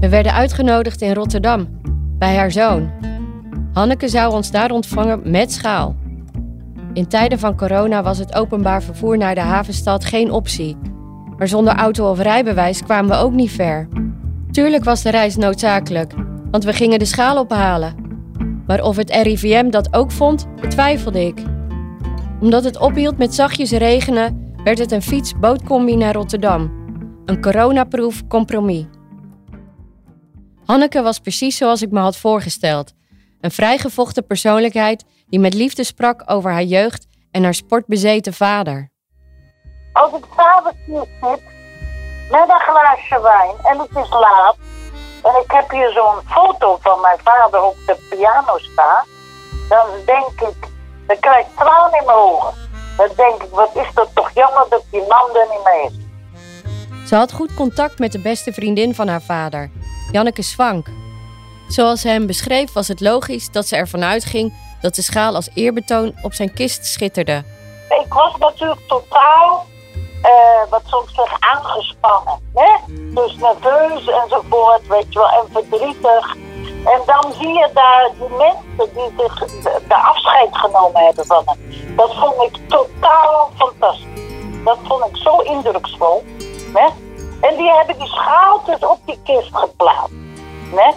We werden uitgenodigd in Rotterdam, bij haar zoon. Hanneke zou ons daar ontvangen met schaal. In tijden van corona was het openbaar vervoer naar de havenstad geen optie. Maar zonder auto of rijbewijs kwamen we ook niet ver. Tuurlijk was de reis noodzakelijk, want we gingen de schaal ophalen. Maar of het RIVM dat ook vond, betwijfelde ik. Omdat het ophield met zachtjes regenen, werd het een fiets-bootcombi naar Rotterdam. Een coronaproof compromis. Hanneke was precies zoals ik me had voorgesteld. Een vrijgevochten persoonlijkheid die met liefde sprak over haar jeugd en haar sportbezeten vader. Als ik s'avonds hier zit met een glaasje wijn en het is laat en ik heb hier zo'n foto van mijn vader op de piano staan, dan denk ik, dan krijg ik tranen in mijn ogen. Dan denk ik, wat is dat toch jammer dat die man er niet meer is. Ze had goed contact met de beste vriendin van haar vader, Janneke Swank. Zoals ze hem beschreef was het logisch dat ze ervan uitging dat de schaal als eerbetoon op zijn kist schitterde. Ik was natuurlijk totaal, uh, wat soms zeg, aangespannen. Hè? Dus nerveus enzovoort, weet je wel, en verdrietig. En dan zie je daar die mensen die zich de, de afscheid genomen hebben van hem. Dat vond ik totaal fantastisch. Dat vond ik zo indruksvol. Hè? En die hebben die schaal dus op die kist geplaatst. Hè?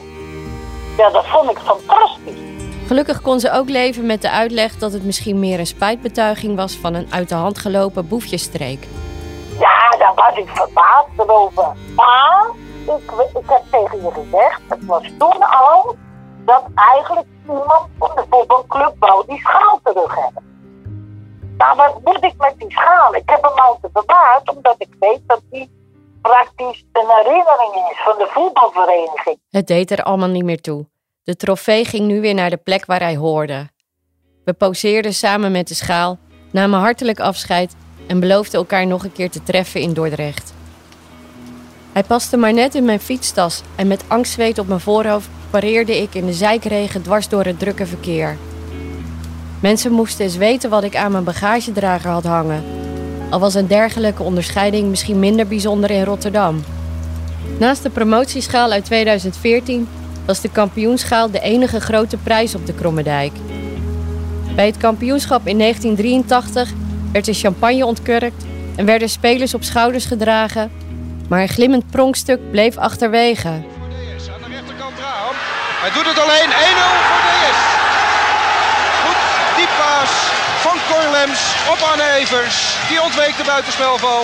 Ja, dat vond ik fantastisch. Gelukkig kon ze ook leven met de uitleg dat het misschien meer een spijtbetuiging was van een uit de hand gelopen boefjesstreek. Ja, daar was ik verbaasd over. Maar ik, heb tegen je gezegd, het was toen al, dat eigenlijk iemand van de voetbalclub wou die schaal terug hebben. Nou, wat moet ik met die schaal? Ik heb hem altijd bewaard, omdat ik weet dat die praktisch een herinnering is van de voetbalvereniging. Het deed er allemaal niet meer toe. De trofee ging nu weer naar de plek waar hij hoorde. We poseerden samen met de schaal, namen hartelijk afscheid en beloofden elkaar nog een keer te treffen in Dordrecht. Hij paste maar net in mijn fietstas en met angstzweet op mijn voorhoofd pareerde ik in de zijkregen dwars door het drukke verkeer. Mensen moesten eens weten wat ik aan mijn bagagedrager had hangen. Al was een dergelijke onderscheiding misschien minder bijzonder in Rotterdam. Naast de promotieschaal uit 2014 was de kampioenschaal de enige grote prijs op de Krommedijk. Bij het kampioenschap in 1983 werd de champagne ontkurkt en werden spelers op schouders gedragen, maar een glimmend pronkstuk bleef achterwege. Aan de rechterkant. Hij doet het alleen 1-0 voor DS. Goed, diep paas van Corlems op Evers. Die ontweek de buitenspelval.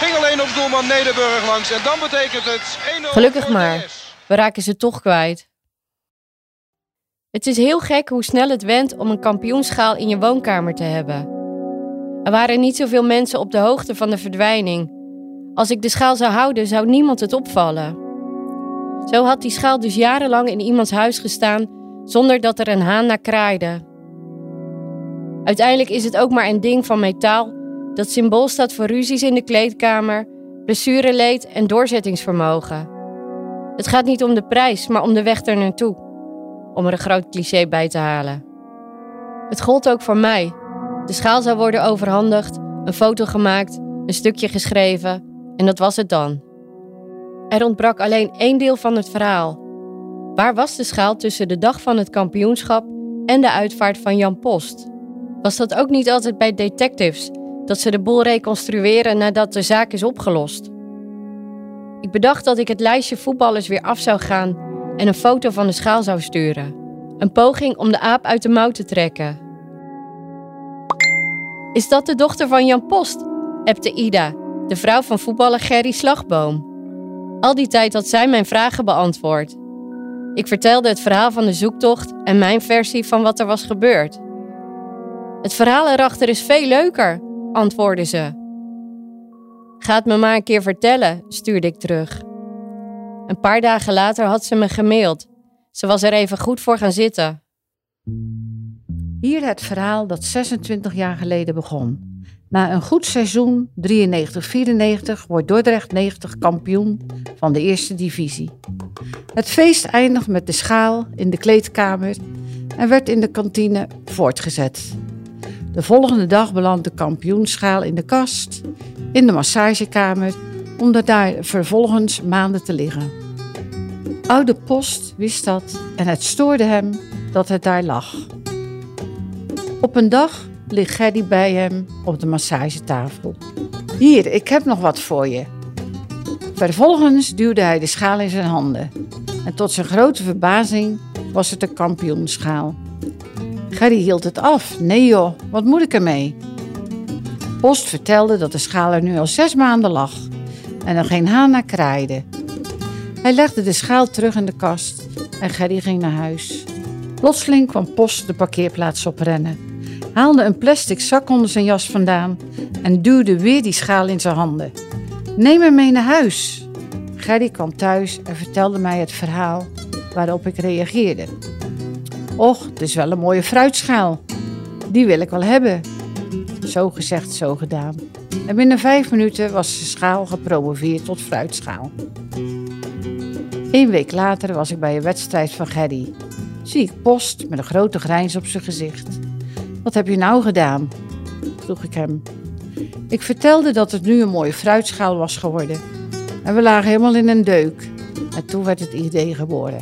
Ging alleen op doelman Nederburg langs en dan betekent het 1-0 Gelukkig maar. We raken ze toch kwijt. Het is heel gek hoe snel het went om een kampioenschaal in je woonkamer te hebben. Er waren niet zoveel mensen op de hoogte van de verdwijning. Als ik de schaal zou houden, zou niemand het opvallen. Zo had die schaal dus jarenlang in iemands huis gestaan zonder dat er een haan naar kraaide. Uiteindelijk is het ook maar een ding van metaal dat symbool staat voor ruzies in de kleedkamer, blessureleed en doorzettingsvermogen. Het gaat niet om de prijs, maar om de weg er naartoe. Om er een groot cliché bij te halen. Het gold ook voor mij. De schaal zou worden overhandigd, een foto gemaakt, een stukje geschreven en dat was het dan. Er ontbrak alleen één deel van het verhaal. Waar was de schaal tussen de dag van het kampioenschap en de uitvaart van Jan Post? Was dat ook niet altijd bij detectives dat ze de boel reconstrueren nadat de zaak is opgelost? Ik bedacht dat ik het lijstje voetballers weer af zou gaan en een foto van de schaal zou sturen. Een poging om de aap uit de mouw te trekken. Is dat de dochter van Jan Post? appte Ida, de vrouw van voetballer Gerry Slagboom. Al die tijd had zij mijn vragen beantwoord. Ik vertelde het verhaal van de zoektocht en mijn versie van wat er was gebeurd. Het verhaal erachter is veel leuker, antwoordde ze. Ga me maar een keer vertellen, stuurde ik terug. Een paar dagen later had ze me gemaild. Ze was er even goed voor gaan zitten. Hier het verhaal dat 26 jaar geleden begon. Na een goed seizoen, 93-94, wordt Dordrecht 90 kampioen van de eerste divisie. Het feest eindigt met de schaal in de kleedkamer en werd in de kantine voortgezet. De volgende dag belandt de kampioenschaal in de kast, in de massagekamer, om daar vervolgens maanden te liggen. Oude Post wist dat en het stoorde hem dat het daar lag. Op een dag ligt Gerdy bij hem op de massagetafel. Hier, ik heb nog wat voor je. Vervolgens duwde hij de schaal in zijn handen. En tot zijn grote verbazing was het een kampioenschaal. Gerry hield het af. Nee joh, wat moet ik ermee? Post vertelde dat de schaal er nu al zes maanden lag en er geen haan naar kraaide. Hij legde de schaal terug in de kast en Gerry ging naar huis. Plotseling kwam Post de parkeerplaats oprennen, haalde een plastic zak onder zijn jas vandaan en duwde weer die schaal in zijn handen. Neem hem mee naar huis. Gerry kwam thuis en vertelde mij het verhaal waarop ik reageerde. Och, het is wel een mooie fruitschaal. Die wil ik wel hebben. Zo gezegd, zo gedaan. En binnen vijf minuten was de schaal gepromoveerd tot fruitschaal. Een week later was ik bij een wedstrijd van Gerry. Zie ik Post met een grote grijns op zijn gezicht. Wat heb je nou gedaan? vroeg ik hem. Ik vertelde dat het nu een mooie fruitschaal was geworden. En we lagen helemaal in een deuk. En toen werd het idee geboren.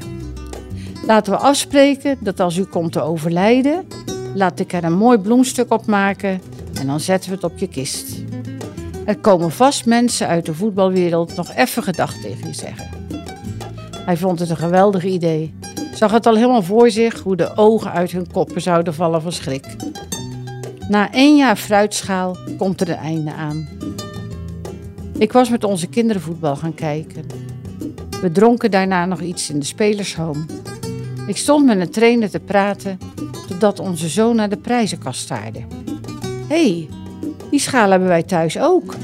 Laten we afspreken dat als u komt te overlijden, laat ik er een mooi bloemstuk op maken en dan zetten we het op je kist. Er komen vast mensen uit de voetbalwereld nog even gedacht tegen je zeggen. Hij vond het een geweldig idee. Zag het al helemaal voor zich hoe de ogen uit hun koppen zouden vallen van schrik. Na één jaar fruitschaal komt er een einde aan. Ik was met onze kinderen voetbal gaan kijken. We dronken daarna nog iets in de spelershome. Ik stond met een trainer te praten totdat onze zoon naar de prijzenkast staarde. Hé, hey, die schaal hebben wij thuis ook.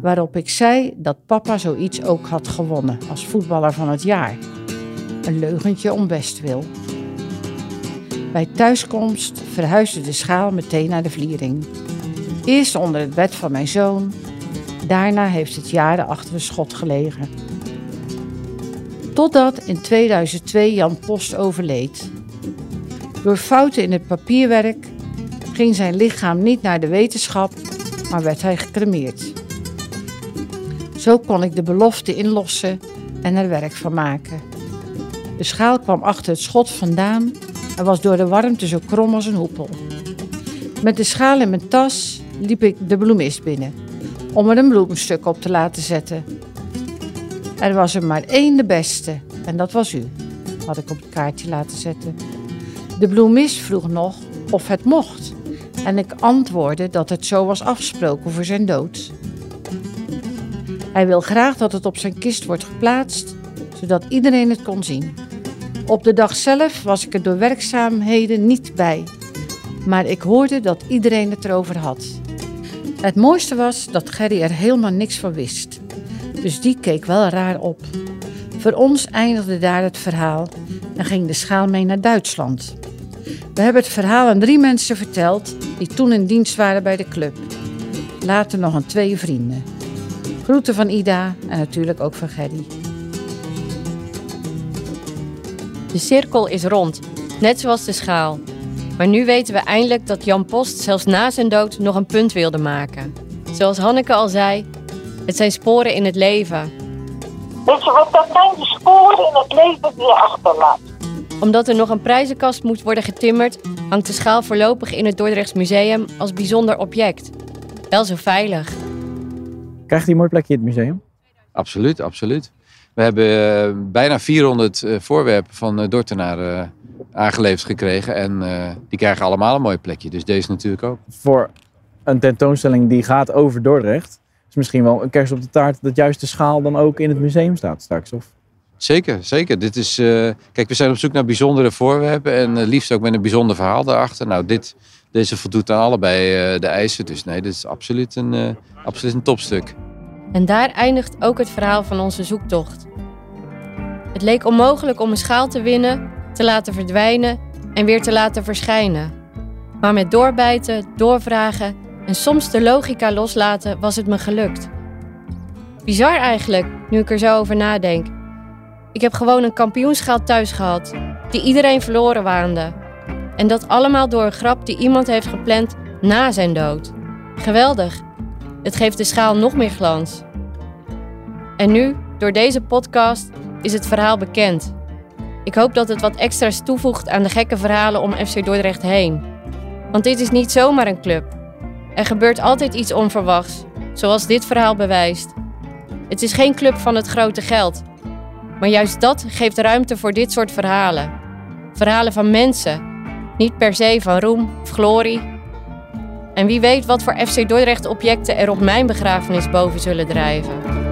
Waarop ik zei dat papa zoiets ook had gewonnen als voetballer van het jaar. Een leugentje om bestwil. Bij thuiskomst verhuisde de schaal meteen naar de vliering. Eerst onder het bed van mijn zoon, daarna heeft het jaren achter een schot gelegen. Totdat in 2002 Jan Post overleed. Door fouten in het papierwerk ging zijn lichaam niet naar de wetenschap, maar werd hij gecremeerd. Zo kon ik de belofte inlossen en er werk van maken. De schaal kwam achter het schot vandaan en was door de warmte zo krom als een hoepel. Met de schaal in mijn tas liep ik de bloemist binnen om er een bloemstuk op te laten zetten. Er was er maar één de beste en dat was u, had ik op het kaartje laten zetten. De bloemist vroeg nog of het mocht en ik antwoordde dat het zo was afgesproken voor zijn dood. Hij wil graag dat het op zijn kist wordt geplaatst, zodat iedereen het kon zien. Op de dag zelf was ik er door werkzaamheden niet bij, maar ik hoorde dat iedereen het erover had. Het mooiste was dat Gerry er helemaal niks van wist, dus die keek wel raar op. Voor ons eindigde daar het verhaal en ging de schaal mee naar Duitsland. We hebben het verhaal aan drie mensen verteld die toen in dienst waren bij de club. Later nog aan twee vrienden. Groeten van Ida en natuurlijk ook van Gerry. De cirkel is rond, net zoals de schaal. Maar nu weten we eindelijk dat Jan Post zelfs na zijn dood nog een punt wilde maken. Zoals Hanneke al zei, het zijn sporen in het leven. Weet je wat, dat zijn de sporen in het leven die je achterlaat. Omdat er nog een prijzenkast moet worden getimmerd, hangt de schaal voorlopig in het Dordrechts Museum als bijzonder object. Wel zo veilig. Krijgt hij een mooi plekje in het museum? Absoluut, absoluut. We hebben uh, bijna 400 uh, voorwerpen van uh, Dordtenaar aangeleverd gekregen. En die krijgen allemaal een mooi plekje. Dus deze natuurlijk ook. Voor een tentoonstelling die gaat over Dordrecht... is misschien wel een kerst op de taart... dat juist de schaal dan ook in het museum staat straks, of? Zeker, zeker. Dit is, kijk, we zijn op zoek naar bijzondere voorwerpen... en liefst ook met een bijzonder verhaal daarachter. Nou, dit, deze voldoet aan allebei de eisen. Dus nee, dit is absoluut een, absoluut een topstuk. En daar eindigt ook het verhaal van onze zoektocht. Het leek onmogelijk om een schaal te winnen, te laten verdwijnen en weer te laten verschijnen. Maar met doorbijten, doorvragen en soms de logica loslaten was het me gelukt. Bizar eigenlijk, nu ik er zo over nadenk. Ik heb gewoon een kampioenschaal thuis gehad, die iedereen verloren waande. En dat allemaal door een grap die iemand heeft gepland na zijn dood. Geweldig. Het geeft de schaal nog meer glans. En nu, door deze podcast, is het verhaal bekend. Ik hoop dat het wat extra's toevoegt aan de gekke verhalen om FC Dordrecht heen. Want dit is niet zomaar een club. Er gebeurt altijd iets onverwachts, zoals dit verhaal bewijst. Het is geen club van het grote geld. Maar juist dat geeft ruimte voor dit soort verhalen. Verhalen van mensen, niet per se van roem of glorie. En wie weet wat voor FC Dordrecht objecten er op mijn begrafenis boven zullen drijven.